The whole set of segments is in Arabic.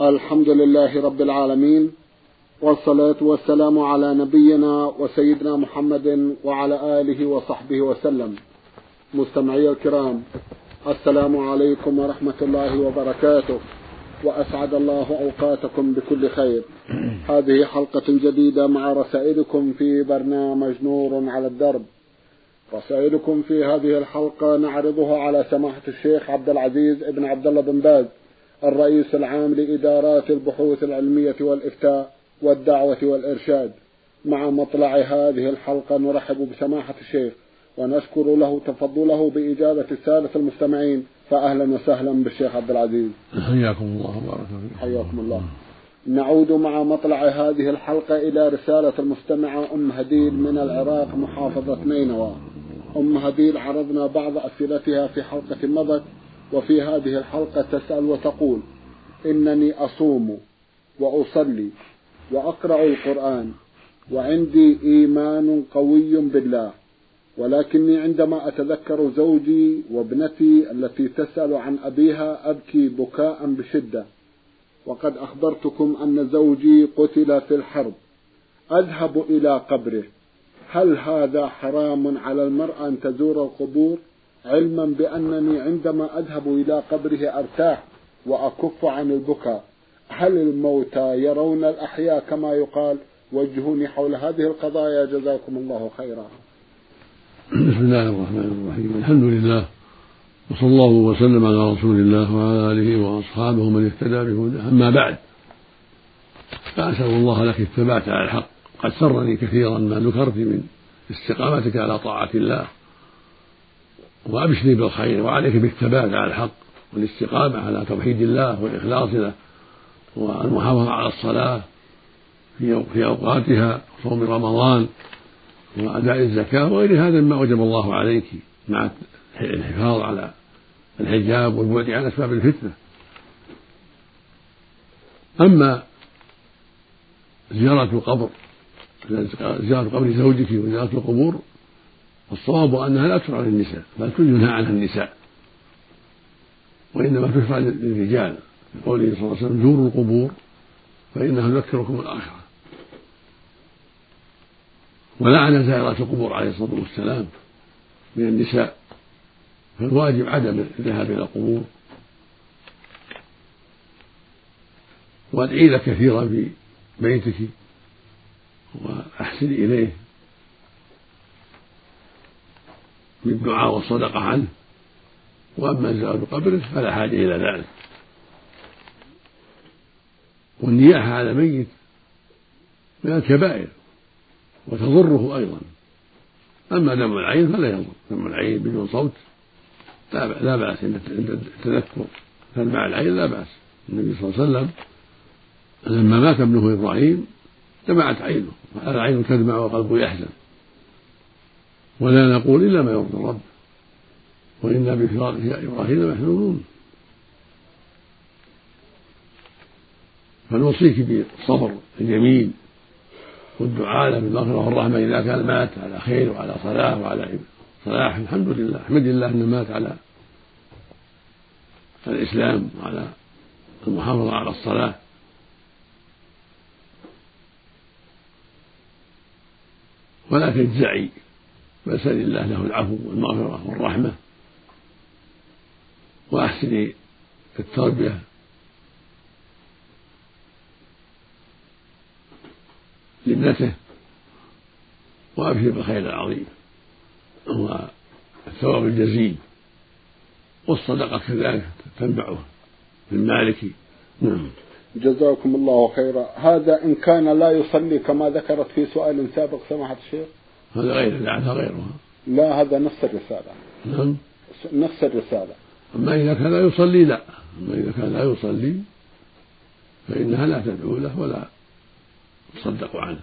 الحمد لله رب العالمين والصلاة والسلام على نبينا وسيدنا محمد وعلى آله وصحبه وسلم. مستمعي الكرام السلام عليكم ورحمة الله وبركاته وأسعد الله أوقاتكم بكل خير. هذه حلقة جديدة مع رسائلكم في برنامج نور على الدرب. رسائلكم في هذه الحلقة نعرضها على سماحة الشيخ عبد العزيز ابن عبد الله بن باز. الرئيس العام لإدارات البحوث العلمية والإفتاء والدعوة والإرشاد. مع مطلع هذه الحلقة نرحب بسماحة الشيخ ونشكر له تفضله بإجابة السادة المستمعين. فأهلا وسهلا بالشيخ عبد العزيز. حياكم الله وبارك فيكم. حياكم الله. نعود مع مطلع هذه الحلقة إلى رسالة المستمعة أم هديل من العراق محافظة نينوى. أم هديل عرضنا بعض أسئلتها في حلقة مضت. وفي هذه الحلقة تسأل وتقول إنني أصوم وأصلي وأقرأ القرآن وعندي إيمان قوي بالله ولكني عندما أتذكر زوجي وابنتي التي تسأل عن أبيها أبكي بكاء بشدة. وقد أخبرتكم أن زوجي قتل في الحرب. أذهب إلى قبره. هل هذا حرام على المرأة أن تزور القبور؟ علما بأنني عندما أذهب إلى قبره أرتاح وأكف عن البكاء. هل الموتى يرون الأحياء كما يقال؟ وجهوني حول هذه القضايا. جزاكم الله خيرا. بسم الله الرحمن الرحيم. الحمد لله وصلى الله وسلم على رسول الله وعلى آله وأصحابه من اهتدى بهداه. أما بعد فأسأل الله لك الثبات على الحق. قد سرني كثيرا ما ذكرت من استقامتك على طاعة الله. وأبشري بالخير وعليك بالثبات على الحق والاستقامة على توحيد الله والإخلاص له والمحافظة على الصلاة في أوقاتها صوم رمضان وأداء الزكاة وغير هذا مما وجب الله عليك مع الحفاظ على الحجاب والبعد عن أسباب الفتنة. أما زيارة القبر زيارة قبر زوجك وزيارة القبور الصواب أنها لا تشرع للنساء بل تنهى عنها النساء. وإنما تشرع للرجال لقوله صلى الله عليه وسلم زوروا القبور فإنها تذكركم الآخرة. ولعن زائرات القبور عليه الصلاة والسلام من النساء. فالواجب عدم الذهاب إلى القبور. وأدعي له كثيرا في بيتك وأحسن إليه. بالدعاء والصدقة عنه. وأما زيارة قبره فلا حاجة إلى ذلك. والنياحة على ميت من الكبائر وتضره أيضا. أما دم العين فلا يضر. دم العين بدون صوت لا لا بأس. عند التذكر فدمع العين لا بأس. النبي صلى الله عليه وسلم لما مات ابنه إبراهيم دمعت عينه. العين تدمع وقلبه يحزن. ولا نقول إلا ما يرضي الرب. وإنا بفراقه إبراهيم محزونون فنوصيك بالصبر الجميل والدعاء له بالمغفرة والرحمة إذا كان مات على خير وعلى صلاح وعلى صلاح. الحمد لله. أحمد الله أنه مات على الإسلام وعلى المحافظة على الصلاة. ولا تجزعي سل الله له العفو والمغفرة والرحمة. وأحسني التربية. لابنته. وأبشر بالخير العظيم. والثواب الجزيل. والصدقة كذلك تنفعه من مالك. نعم. جزاكم الله خيرا. هذا إن كان لا يصلي كما ذكرت في سؤال سابق سماحة الشيخ. هذا غير لعلها غيرها لا هذا نفس الرسالة. نعم. نفس الرسالة. أما إذا كان لا يصلي لا. أما إذا كان لا يصلي فإنها لا تدعو له ولا تصدق عنه.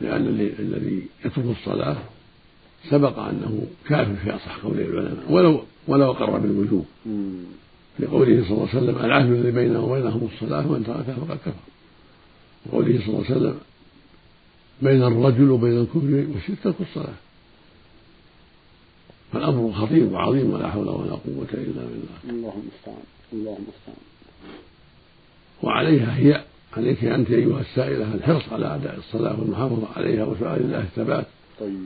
لأن الذي يترك الصلاة سبق أنه كافر في أصح قول العلماء ولو ولو أقر بالوجوب لقوله صلى الله عليه وسلم العهد الذي بينه وبينهم الصلاة ومن تركها فقد كفر. وقوله صلى الله عليه وسلم بين الرجل وبين الكفر والشرك ترك الصلاة فالأمر خطير وعظيم ولا حول ولا قوة إلا بالله. الله المستعان الله المستعان. وعليها هي عليك أنت أيها السائلة الحرص على أداء الصلاة والمحافظة عليها وسؤال الله الثبات. طيب.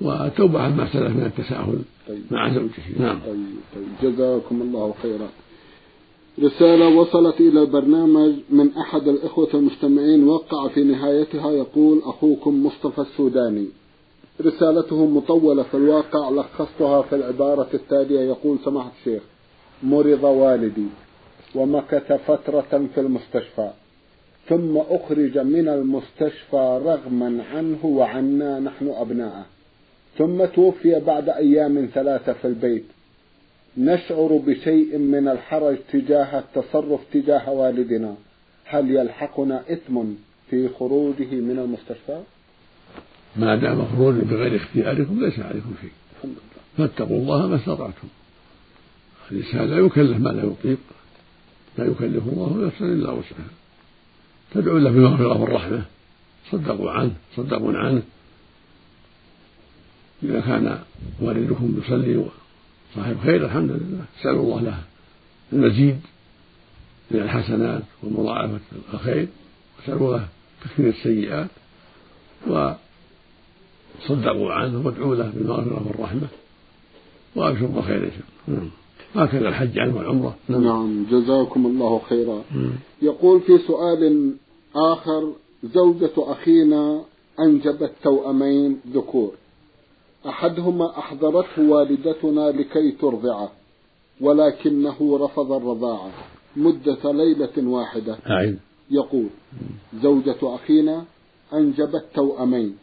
وتوبة عما سلف من التساهل طيب. مع زوجه. نعم. طيب طيب. جزاكم الله خيرا. رسالة وصلت إلى البرنامج من أحد الإخوة المستمعين وقع في نهايتها يقول أخوكم مصطفى السوداني. رسالته مطولة في الواقع لخصتها في العبارة التالية يقول سماحة الشيخ مرض والدي ومكث فترة في المستشفى ثم أخرج من المستشفى رغما عنه وعنا نحن أبناءه ثم توفي بعد أيام ثلاثة في البيت. نشعر بشيء من الحرج تجاه التصرف تجاه والدنا. هل يلحقنا إثم في خروجه من المستشفى؟ ما دام خروج بغير اختياركم ليس عليكم شيء. فاتقوا الله ما استطعتم. الإنسان لا يكلف ما لا يطيق. لا يكلف الله نفسا إلا وسعها. تدعو له بالمغفرة والرحمة صدقوا عنه صدقون عنه. إذا كان والدكم يصلي صاحب خير الحمد لله. اسألوا الله له المزيد من الحسنات ومضاعفة الخير واسألوا له تكفير السيئات وصدقوا عنه وادعوا له بالمغفرة والرحمة. وأبشروا بخير إن شاء الله. نعم. هكذا الحج عنه والعمرة. نعم. نعم. جزاكم الله خيرا. يقول في سؤال آخر زوجة أخينا أنجبت توأمين ذكور. أحدهما أحضرته والدتنا لكي ترضعه ولكنه رفض الرضاعة مدة ليلة واحدة. أعيد يقول زوجة أخينا أنجبت توأمين.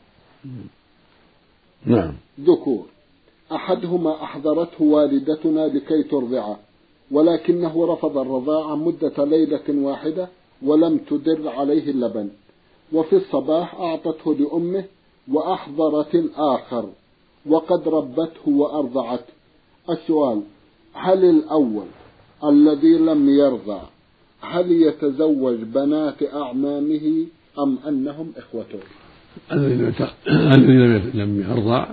نعم. ذكور أحدهما أحضرته والدتنا لكي ترضعه ولكنه رفض الرضاعة مدة ليلة واحدة ولم تدر عليه اللبن. وفي الصباح أعطته لأمه وأحضرت الآخر. وقد ربته وأرضعته السؤال هل الأول الذي لم يرضع هل يتزوج بنات أعمامه أم أنهم إخوته؟ الذي لم يرضع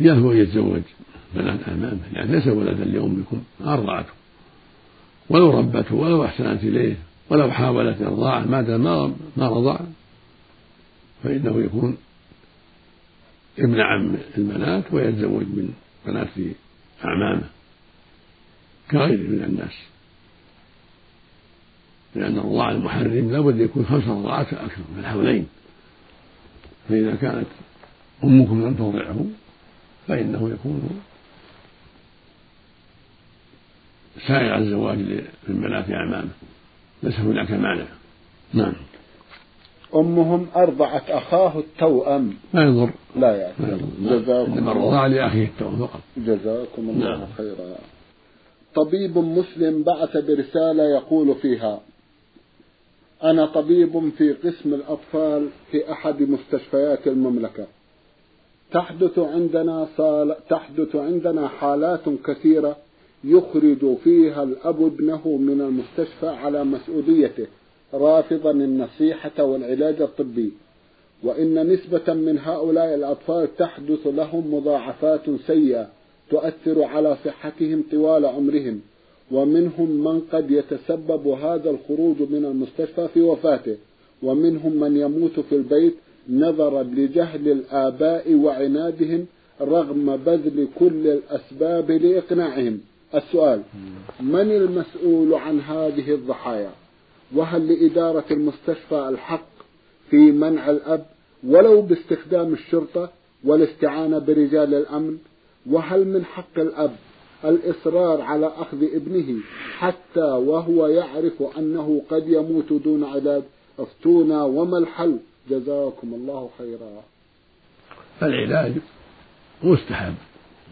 يهو يتزوج بنات أعمامه يعني ليس ولدا لأمكم أرضعته. ولو ربته ولو أحسنت إليه ولو حاولت إرضاعه ما دام ما رضع فإنه يكون ابن عم البنات ويتزوج من بنات أعمامه. كغيره من الناس. لأن الرضاع المحرم لابد يكون خمس رضاعات أكثر من الحولين. فإذا كانت أمكم لم ترضعه فإنه يكون سائر الزواج من بنات أعمامه. ليس هناك مانع. نعم. أمهم أرضعت أخاه التوأم. ما يضر لا يعني جزاكم إنما الرضاعة لأخيه التوأم. فقط جزاكم الله نعم. خيرا. طبيب مسلم بعث برسالة يقول فيها أنا طبيب في قسم الأطفال في أحد مستشفيات المملكة. تحدث عندنا صال... تحدث عندنا حالات كثيرة يخرج فيها الأب ابنه من المستشفى على مسؤوليته. رافضا النصيحة والعلاج الطبي وإن نسبة من هؤلاء الأطفال تحدث لهم مضاعفات سيئة تؤثر على صحتهم طوال عمرهم ومنهم من قد يتسبب هذا الخروج من المستشفى في وفاته ومنهم من يموت في البيت نظرا لجهل الآباء وعنادهم رغم بذل كل الأسباب لإقناعهم. السؤال من المسؤول عن هذه الضحايا؟ وهل لإدارة المستشفى الحق في منع الأب ولو باستخدام الشرطة والاستعانة برجال الأمن؟ وهل من حق الأب الإصرار على أخذ ابنه حتى وهو يعرف أنه قد يموت دون علاج؟ افتونا وما الحل؟ جزاكم الله خيرا. العلاج مستحب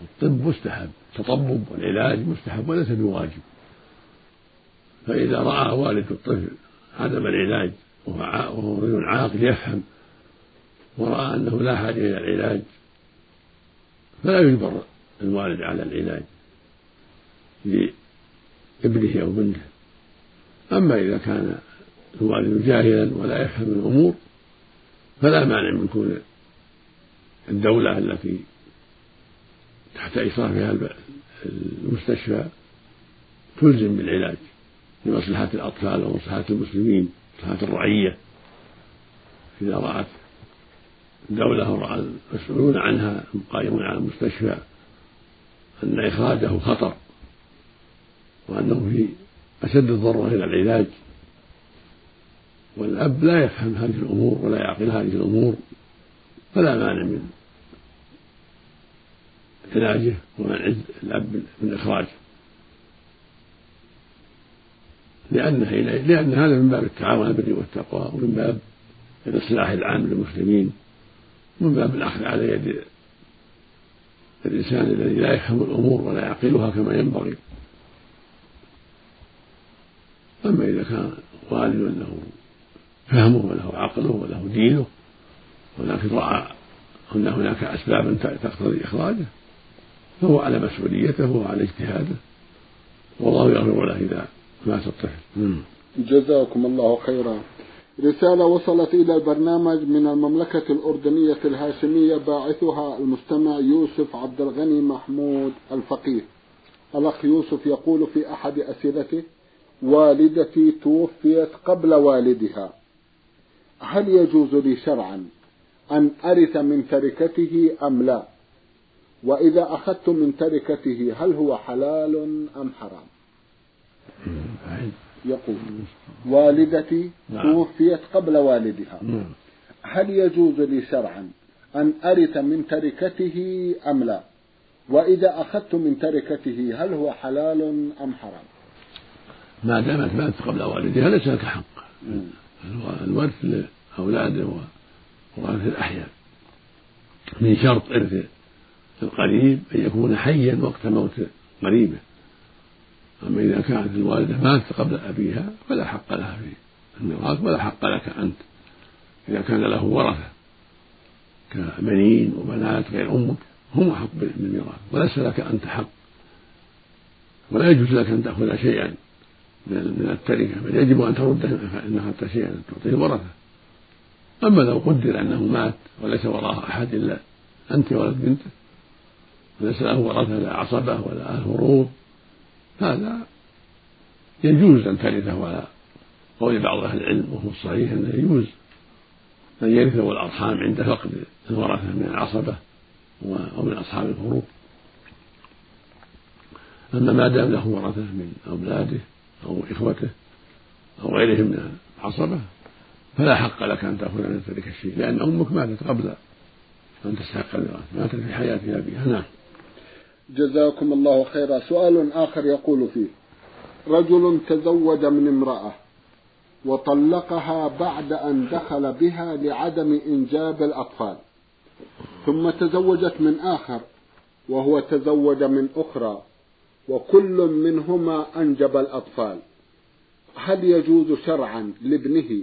الطب مستحب التطبب والعلاج مستحب وليس بواجب. فإذا رأى والد الطفل عدم العلاج وهو رجل عاقل يفهم ورأى أنه لا حاجة إلى العلاج فلا يجبر الوالد على العلاج لابنه أو بنته. أما إذا كان الوالد جاهلا ولا يفهم الأمور فلا مانع من كون الدولة التي تحت إشرافها المستشفى تلزم بالعلاج. لمصلحة الأطفال ومصلحة المسلمين مصلحة الرعية. إذا رأت الدولة ورأى المسؤولون عنها القائمون على المستشفى أن إخراجه خطر وأنه في أشد الضرورة إلى العلاج. والأب لا يفهم هذه الأمور ولا يعقل هذه الأمور فلا مانع من علاجه ومنع الأب من إخراجه. لأنه لأن هذا من باب التعاون البر والتقوى ومن باب الإصلاح العام للمسلمين ومن باب الأخذ على يد الإنسان الذي لا يفهم الأمور ولا يعقلها كما ينبغي. أما إذا كان والد له فهمه وله عقله وله دينه ولكن رأى أن هناك أسبابا تقتضي إخراجه فهو على مسؤوليته وعلى اجتهاده والله يغفر له إذا مات الطفل جزاكم الله خيرا. رسالة وصلت إلى البرنامج من المملكة الأردنية الهاشمية باعثها المستمع يوسف عبد الغني محمود الفقيه. الأخ يوسف يقول في أحد أسئلته والدتي توفيت قبل والدها. هل يجوز لي شرعا أن أرث من تركته أم لا؟ وإذا أخذت من تركته هل هو حلال أم حرام؟ يقول والدتي نعم. توفيت قبل والدها. نعم. هل يجوز لي شرعا أن أرث من تركته أم لا؟ وإذا أخذت من تركته هل هو حلال أم حرام؟ ما دامت ماتت قبل والدها ليس لك حق. الورث لأولاده وورث الأحياء. من شرط إرث القريب أن يكون حيا وقت موت قريبه. أما إذا كانت الوالدة ماتت قبل أبيها فلا حق لها في الميراث ولا حق لك أنت. إذا كان له ورثة كبنين وبنات غير أمك هم أحق بالميراث وليس لك أنت حق ولا يجوز لك أن تأخذ شيئا من التركة بل يجب أن ترده إن أخذت شيئا تعطيه الورثة أما لو قدر أنه مات وليس وراءه أحد إلا أنت ولد بنته وليس له ورثة لا عصبة ولا أهل فروض هذا يجوز أن ترثه على قول بعض أهل العلم وهو الصحيح أنه يجوز أن يرثه الأرحام عند فقد الورثة من العصبة أو من أصحاب الفروض أما ما دام له ورثة من أولاده أو إخوته أو غيرهم من العصبة فلا حق لك أن تأخذ من ذلك الشيء لأن أمك ماتت قبل أن تستحق الميراث ماتت في حياة أبيها نعم. جزاكم الله خيرا. سؤال آخر يقول فيه رجل تزوج من امرأة وطلقها بعد أن دخل بها لعدم إنجاب الأطفال ثم تزوجت من آخر وهو تزوج من أخرى وكل منهما أنجب الأطفال. هل يجوز شرعا لابنه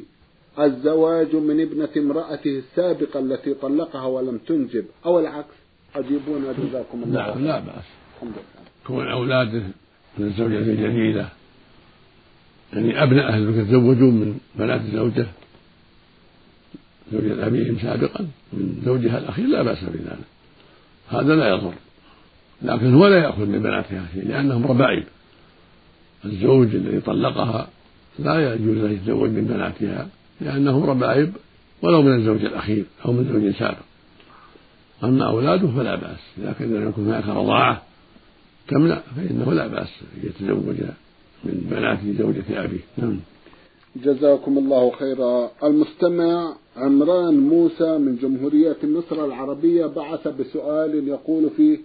الزواج من ابنة امرأته السابقة التي طلقها ولم تنجب أو العكس؟ أجيبونا جزاكم الله لا لا بأس. الحمد لله. كون أولاده من الزوجة الجديدة يعني أبناء أهل يتزوجون من بنات الزوجة زوجة أبيهم سابقا من زوجها الأخير لا بأس بذلك. هذا لا يضر. لكن هو لا يأخذ من بناتها شيء لأنهم ربائب الزوج الذي طلقها لا يجوز له يتزوج من بناتها لأنهم ربائب ولو من الزوج الأخير أو من زوج سابق. أما أولاده فلا بأس. لكن إذا يكون هناك رضاعة تمنع فإنه لا بأس يتزوج من بنات زوجة أبيه. نعم. جزاكم الله خيرا. المستمع عمران موسى من جمهورية مصر العربية بعث بسؤال يقول فيه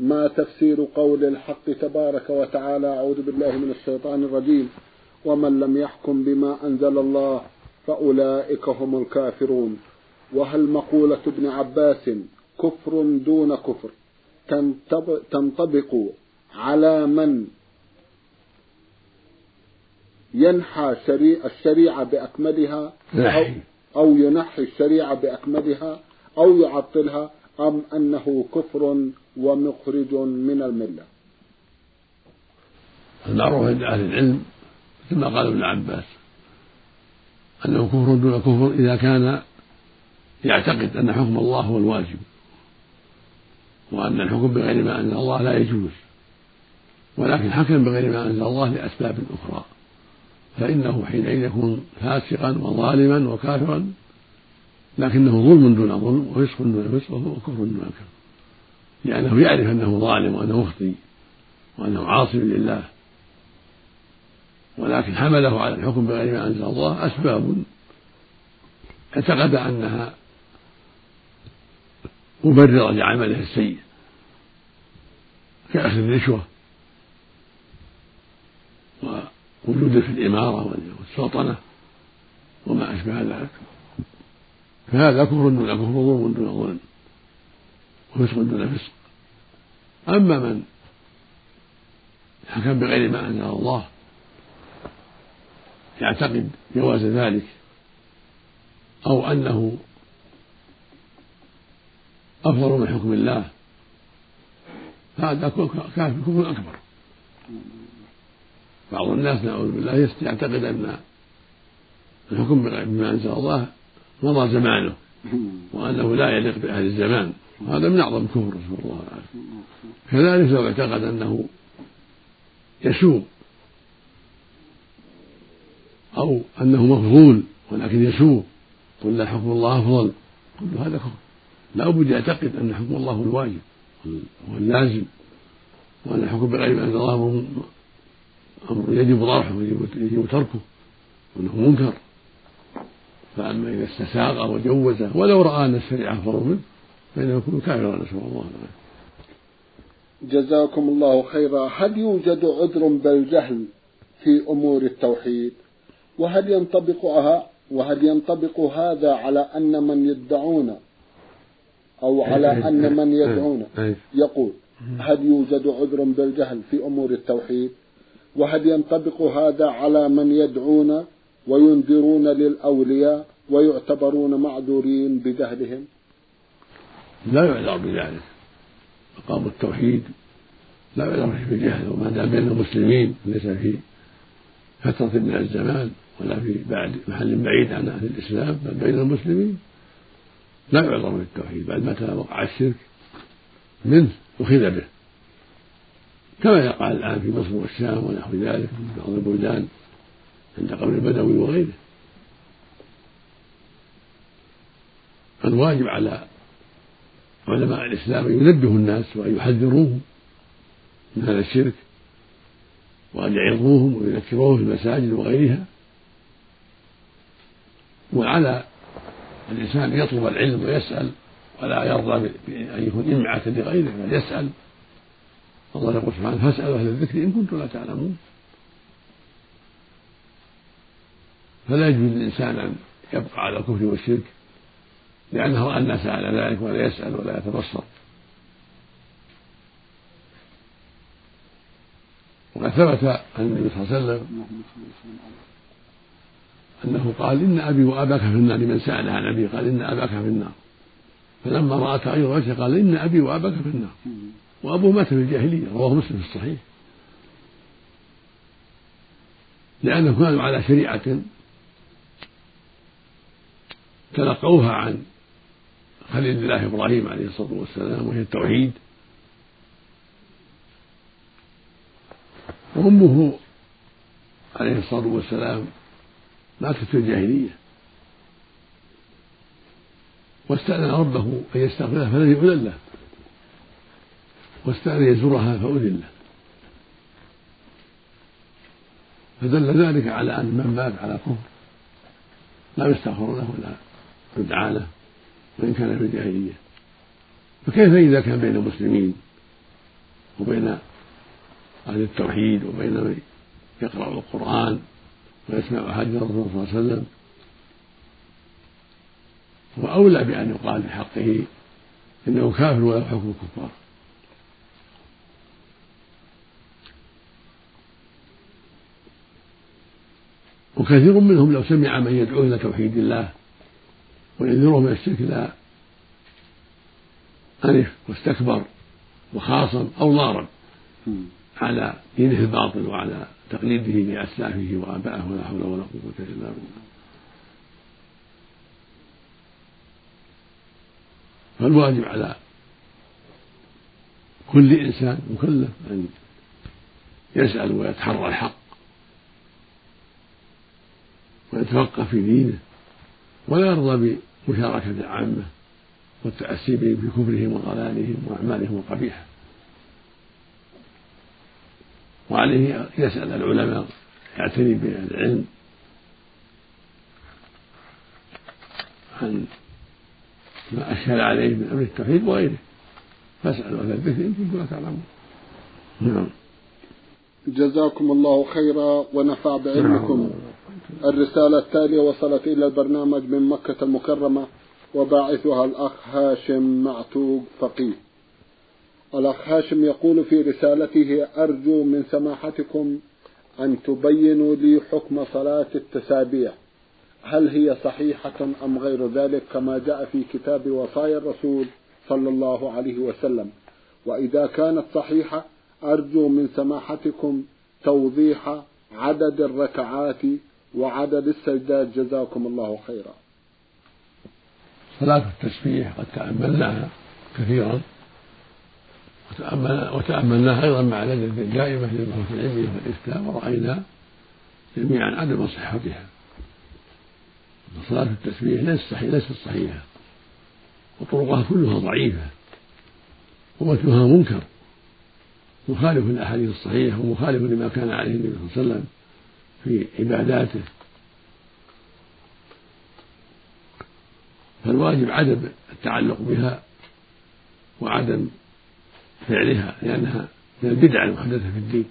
ما تفسير قول الحق تبارك وتعالى؟ أعوذ بالله من الشيطان الرجيم. ومن لم يحكم بما أنزل الله فأولئك هم الكافرون. وهل مقولة ابن عباس كفر دون كفر. تنطبق على من ينحى الشريعة بأكملها أو, أو ينحي الشريعة بأكملها أو يعطلها أم أنه كفر ومخرج من الملة. المعروف عند أهل العلم كما قال ابن عباس أنه كفر دون كفر إذا كان يعتقد أن حكم الله هو الواجب. وأن الحكم بغير ما أنزل الله لا يجوز. ولكن حكم بغير ما أنزل الله لأسباب أخرى. فإنه حينئذ يكون فاسقا وظالما وكافرا لكنه ظلم دون ظلم وفسق دون فسق وكفر دون كفر. لأنه يعرف أنه ظالم وأنه مخطي وأنه عاصي لله. ولكن حمله على الحكم بغير ما أنزل الله أسباب. اعتقد أنها مبررة لعمله السيء. كأخذ الرشوة ووجوده في الإمارة والسلطنة وما أشبه ذلك. فهذا كفر دون كفر ظلم دون ظلم وفسق دون فسق. أما من حكم بغير ما أنزل الله يعتقد جواز ذلك أو أنه أفضل من حكم الله. هذا كافر كفر أكبر. بعض الناس نعوذ بالله يعتقد أن الحكم بما أنزل الله مضى زمانه وأنه لا يليق بأهل الزمان. وهذا من أعظم الكفر نسأل الله العافية كذلك لو اعتقد أنه يسوء أو أنه مفضول ولكن يسوء قل لا حكم الله أفضل. كل هذا كفر. لا بد يعتقد أن حكم الله هو الواجب هو اللازم وأن الحكم بغير ما أنزل الله أمر يجب طرحه ويجب تركه وأنه منكر. فأما إذا استساغ وجوزه ولو رأى أن الشريعة أفضل منه فإنه يكون كافرا نسأل الله العافية. جزاكم الله خيرا. هل يوجد عذر بالجهل في أمور التوحيد؟ وهل ينطبقها وهل ينطبق هذا على أن من يدعون أو على أن من يدعون. يقول هل يوجد عذر بالجهل في أمور التوحيد؟ وهل ينطبق هذا على من يدعون وينذرون للأولياء ويعتبرون معذورين بجهلهم؟ لا يعذر بذلك. مقام التوحيد لا يعذر بالجهل وما دام بين المسلمين ليس في فترة من الزمان ولا في بعد محل بعيد عن أهل الإسلام بل بين المسلمين. لا يعذر بالتوحيد بعد متى وقع الشرك؟ منه أخذ به. كما يقع الآن في مصر والشام ونحو ذلك من بعض البلدان عند قبر البدوي وغيره. الواجب على علماء الإسلام أن ينبهوا الناس وأن يحذروهم من هذا الشرك وأن يعظوهم ويذكروهم في المساجد وغيرها. وعلى الإنسان يطلب العلم ويسأل ولا يرضى بأن يكون إمعة لغيره بل يسأل. الله يقول سبحانه فاسألوا أهل الذكر إن كنتم لا تعلمون. فلا يجوز للإنسان أن يبقى على الكفر والشرك لأنه رأى الناس على ذلك ولا يسأل ولا يتبصر. وقد ثبت عن النبي صلى الله عليه وسلم أنه قال إن أبي وأباك في النار لمن سأل عن أبي قال إن أباك في النار. فلما رأى تغير وجهه قال إن أبي وأباك في النار. وأبوه مات في الجاهلية رواه مسلم في الصحيح. لأنهم كانوا على شريعة تلقوها عن خليل الله إبراهيم عليه الصلاة والسلام وهي التوحيد. وأمه عليه الصلاة والسلام ماتت في الجاهلية. واستأذن ربه أن يستغفرها فلم يؤذن له. واستأذن يزورها فأذن له. فدل ذلك على أن من مات على كفر لا يستغفر له ولا يدعى له وإن كان في الجاهلية. فكيف إذا كان بين المسلمين وبين أهل التوحيد وبين من يقرأ القرآن ويسمع حديث الرسول صلى الله عليه وسلم. هو أولى بأن يقال في حقه إنه كافر ولا حكم الكفار. وكثير منهم لو سمع من يدعو إلى توحيد الله وينذره من الشرك لا أنف واستكبر وخاصم أو ضارب على دينه الباطل وعلى تقليده لأسلافه وآبائه ولا حول ولا قوة إلا بالله. فالواجب على كل إنسان مكلف أن يسأل ويتحرى الحق ويتفقه في دينه ولا يرضى بمشاركة العامة والتأسي بهم في كفرهم وضلالهم وأعمالهم القبيحة. وعليه يسأل العلماء يعتني بالعلم. عن ما أشكل عليه من أمر التوحيد وغيره. فاسألوا أهل الذكر إن كنتم لا تعلمون. نعم. جزاكم الله خيرا ونفع بعلمكم. الرسالة التالية وصلت إلى البرنامج من مكة المكرمة وباعثها الأخ هاشم معتوق فقيه. الأخ هاشم يقول في رسالته أرجو من سماحتكم أن تبينوا لي حكم صلاة التسابيح هل هي صحيحة أم غير ذلك؟ كما جاء في كتاب وصايا الرسول صلى الله عليه وسلم. وإذا كانت صحيحة أرجو من سماحتكم توضيح عدد الركعات وعدد السجدات. جزاكم الله خيرا. صلاة التسبيح قد تأملناها كثيرا. وتأملناها أيضا مع لجنة دائمة للبحوث العلمية والإفتاء ورأينا جميعا عدم صحتها. صلاة التسبيح ليست صحيحة. ليست وطرقها كلها ضعيفة. ومتنها منكر. مخالف للأحاديث الصحيحة ومخالف لما كان عليه النبي صلى الله عليه وسلم في عباداته. فالواجب عدم التعلق بها وعدم فعلها لأنها من البدع المحدثة في الدين.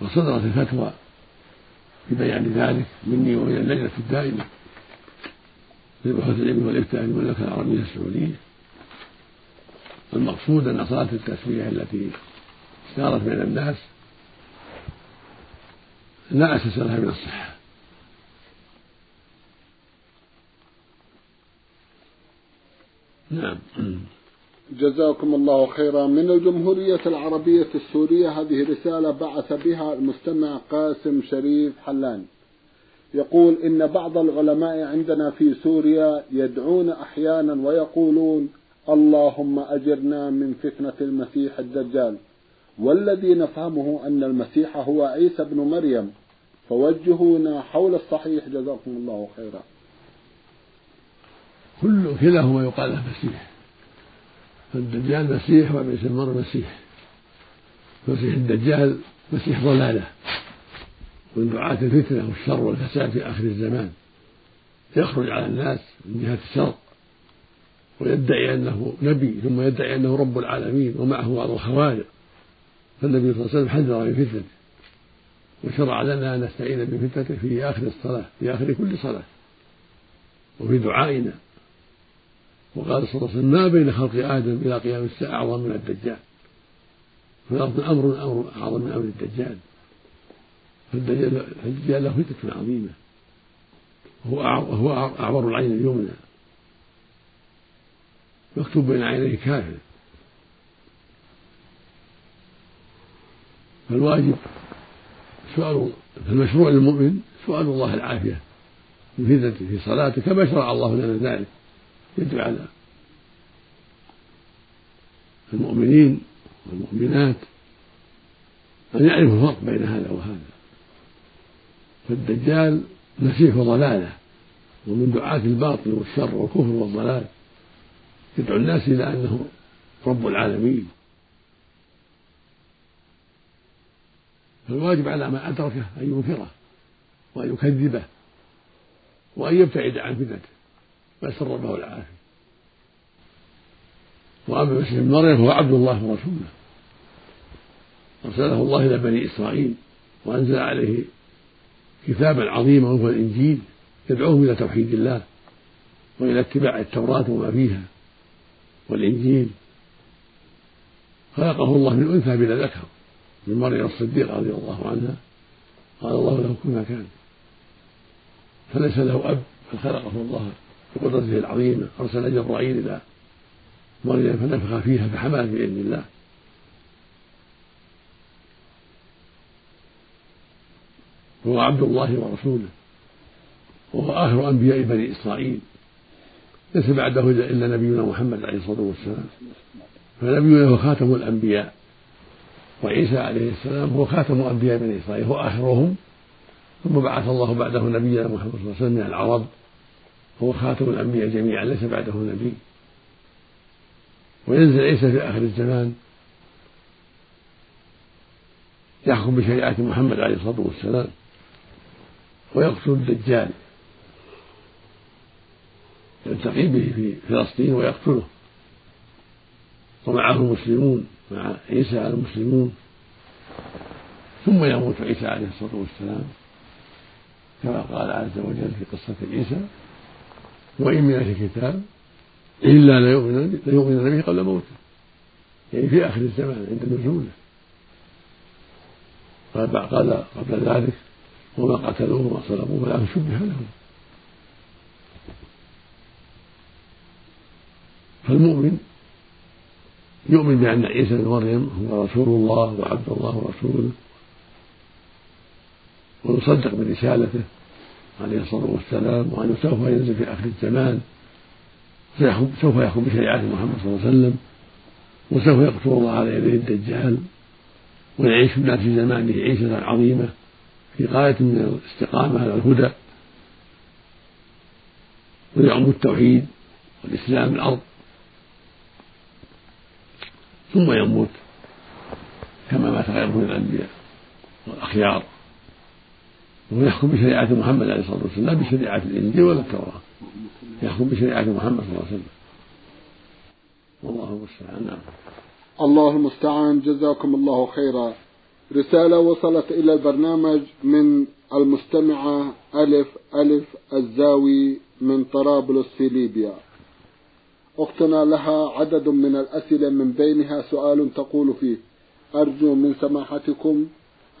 وصدرت الفتوى في بيان ذلك مني ومن اللجنة الدائمة للبحوث العلم والإفتاء في المملكة العربية السعودية. المقصود أن صلاة التسبيح التي اشتهرت بين الناس لا أساس لها من الصحة. نعم. جزاكم الله خيرا. من الجمهورية العربية السورية هذه رسالة بعث بها المستمع قاسم شريف حلان. يقول إن بعض العلماء عندنا في سوريا يدعون أحيانا ويقولون اللهم أجرنا من فتنة المسيح الدجال. والذي نفهمه أن المسيح هو عيسى بن مريم. فوجهونا حول الصحيح. جزاكم الله خيرا. كل كلاهما يقال له مسيح. فالدجال مسيح وعيسى بن مسيح. مسيح الدجال مسيح ضلالة. من دعاة الفتنة والشر والفساد في آخر الزمان. يخرج على الناس من جهة الشر. ويدعي أنه نبي ثم يدعي أنه رب العالمين ومعه بعض الخوارق. فالنبي صلى الله عليه وسلم حذر من فتنته وشرع لنا أن نستعين بفتنته في آخر الصلاة في آخر كل صلاة. وفي دعائنا. وقال صلى الله عليه وسلم ما بين خلق آدم إلى قيام الساعة أعظم من الدجال. في الأرض أمر أمر أعظم من أمر الدجال. فالدجال له فتنة عظيمة. وهو هو أعور العين اليمنى. مكتوب بين عينيه كافر فالواجب سؤال فالمشروع للمؤمن سؤال الله العافية. فتنته في صلاته كما شرع الله لنا ذلك. يجب على المؤمنين والمؤمنات أن يعرفوا الفرق بين هذا وهذا. فالدجال مسيح ضلاله ومن دعاة الباطل والشر والكفر والضلال يدعو الناس إلى أنه رب العالمين. فالواجب على من أدركه أن ينكره وأن يكذبه وأن يبتعد عن فتنته. نسأل ربه العافية. وأما المسيح ابن مريم فهو عبد الله ورسوله. أرسله الله إلى بني إسرائيل وأنزل عليه كتابا عظيما وهو الإنجيل يدعوهم إلى توحيد الله وإلى اتباع التوراة وما فيها والإنجيل. خلقه الله من أنثى بلا ذكر من مريم الصديقة رضي الله عنها. قال الله له كن ما كان فليس له أب بل خلقه الله بقدرته العظيمة أرسل جبرائيل إلى مريم فنفخ فيها فحملت بإذن الله. هو عبد الله ورسوله. وهو آخر أنبياء بني إسرائيل. ليس بعده إلا نبينا محمد عليه الصلاة والسلام. فنبينا هو خاتم الأنبياء. وعيسى عليه السلام هو خاتم أنبياء بني إسرائيل. هو آخرهم. ثم بعث الله بعده نبينا محمد صلى الله عليه وسلم من العرب. هو خاتم الأنبياء جميعا ليس بعده نبي. وينزل عيسى في آخر الزمان يحكم بشريعة محمد عليه الصلاة والسلام ويقتل الدجال يلتقي به في فلسطين ويقتله. ومعه المسلمون مع عيسى المسلمون. ثم يموت عيسى عليه الصلاة والسلام كما قال عز وجل في قصة عيسى وإن من أهل الكتاب إلا ليؤمن ليؤمن به قبل موته. يعني في آخر الزمان عند نزوله قال قبل ذلك وما قتلوه وما صلبوه ولكن شبه لهم فالمؤمن يؤمن بأن عيسى بن مريم هو رسول الله وعبد الله ورسوله. ويصدق برسالته. عليه الصلاة والسلام وأنه سوف ينزل في آخر الزمان سوف يحكم بشريعة محمد صلى الله عليه وسلم وسوف يقتل الله على يديه الدجال ويعيش الناس في زمانه عيشة عظيمة في غاية من الاستقامة على الهدى ويعم التوحيد والإسلام الأرض. ثم يموت كما مات غيره من الأنبياء والأخيار. ويحكم بشريعة محمد عليه الصلاة والسلام لا بشريعة الإنجيل ولا التوراة. يحكم بشريعة محمد صلى الله عليه وسلم. والله المستعان. نعم. الله المستعان. جزاكم الله خيرا. رسالة وصلت إلى البرنامج من المستمعة ألف ألف الزاوي من طرابلس في ليبيا. أختنا لها عدد من الأسئلة من بينها سؤال تقول فيه. أرجو من سماحتكم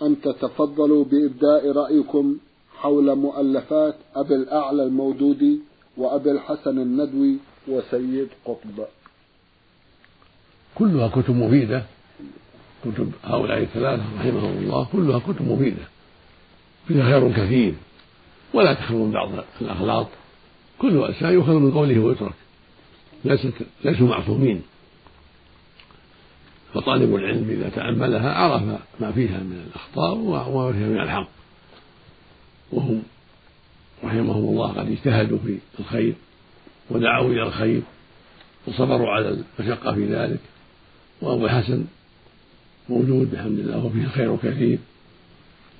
أن تتفضلوا بإبداء رأيكم حول مؤلفات أبي الأعلى المودودي وأبي الحسن الندوي وسيد قطب. كلها كتب مفيدة. كتب هؤلاء الثلاثة رحمهم الله كلها كتب مفيدة. فيها خير كثير. ولا تخلو من بعض الأغلاط كل إنسان يؤخذ من قوله ويترك. ليست ليسوا معصومين. فطالب العلم إذا تأملها عرف ما فيها من الأخطاء وما فيها من الحق. وهم رحمهم الله قد اجتهدوا في الخير ودعوا إلى الخير وصبروا على المشقة في ذلك. وأبو الحسن موجود بحمد الله وفيه الخير كثير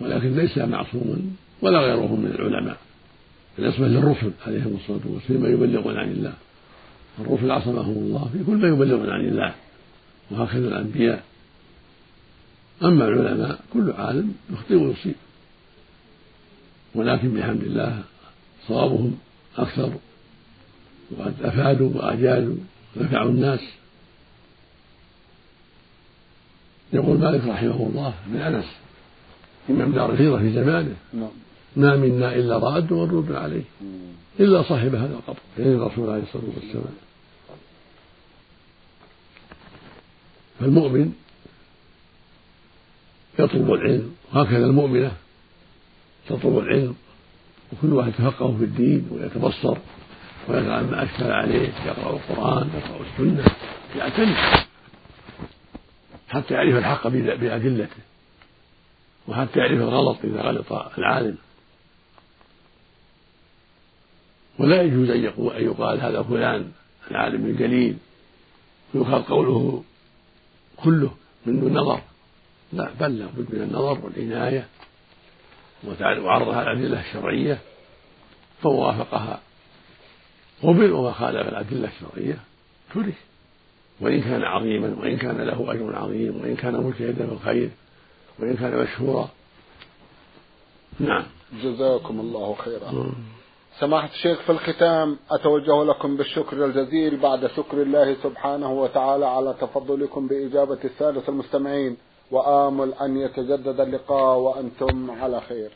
ولكن ليس معصوما ولا غيره من العلماء. بالنسبة للرسل عليهم الصلاة والسلام ما يبلغون عن الله. الرسل عصمهم الله في كل ما يبلغون عن الله. وهكذا الأنبياء. أما العلماء كل عالم يخطئ ويصيب. ولكن بحمد الله صوابهم أكثر وقد أفادوا وأجازوا نفعوا الناس. يقول مالك رحمه الله من أنس إمام دار الهجرة في زمانه نعم. ما منا إلا رأد ومردود عليه إلا صاحب هذا القبر يعني الرسول عليه الصلاة والسلام فالمؤمن يطلب العلم وهكذا المؤمنة تطلب العلم وكل واحد يتفقه في الدين ويتبصر ويفعل ما أشكل عليه يقرأ القرآن يقرأ السنة يعتني حتى يعرف الحق بأدلته وحتى يعرف الغلط إذا غلط العالم. ولا يجوز أن يقال هذا فلان العالم الجليل ويقال قوله كله من دون نظر. لا بل لابد من النظر والعناية وعرضها الأدلة الشرعية فوافقها. قبل وما خالف الأدلة الشرعية ترك. وإن كان عظيما وإن كان له أجر عظيم وإن كان مجتهدا في الخير وإن كان مشهورا. نعم. جزاكم الله خيرا. سماحة الشيخ في الختام أتوجه لكم بالشكر الجزيل بعد شكر الله سبحانه وتعالى على تفضلكم بإجابة السادة المستمعين وآمل أن يتجدد اللقاء وأنتم على خير.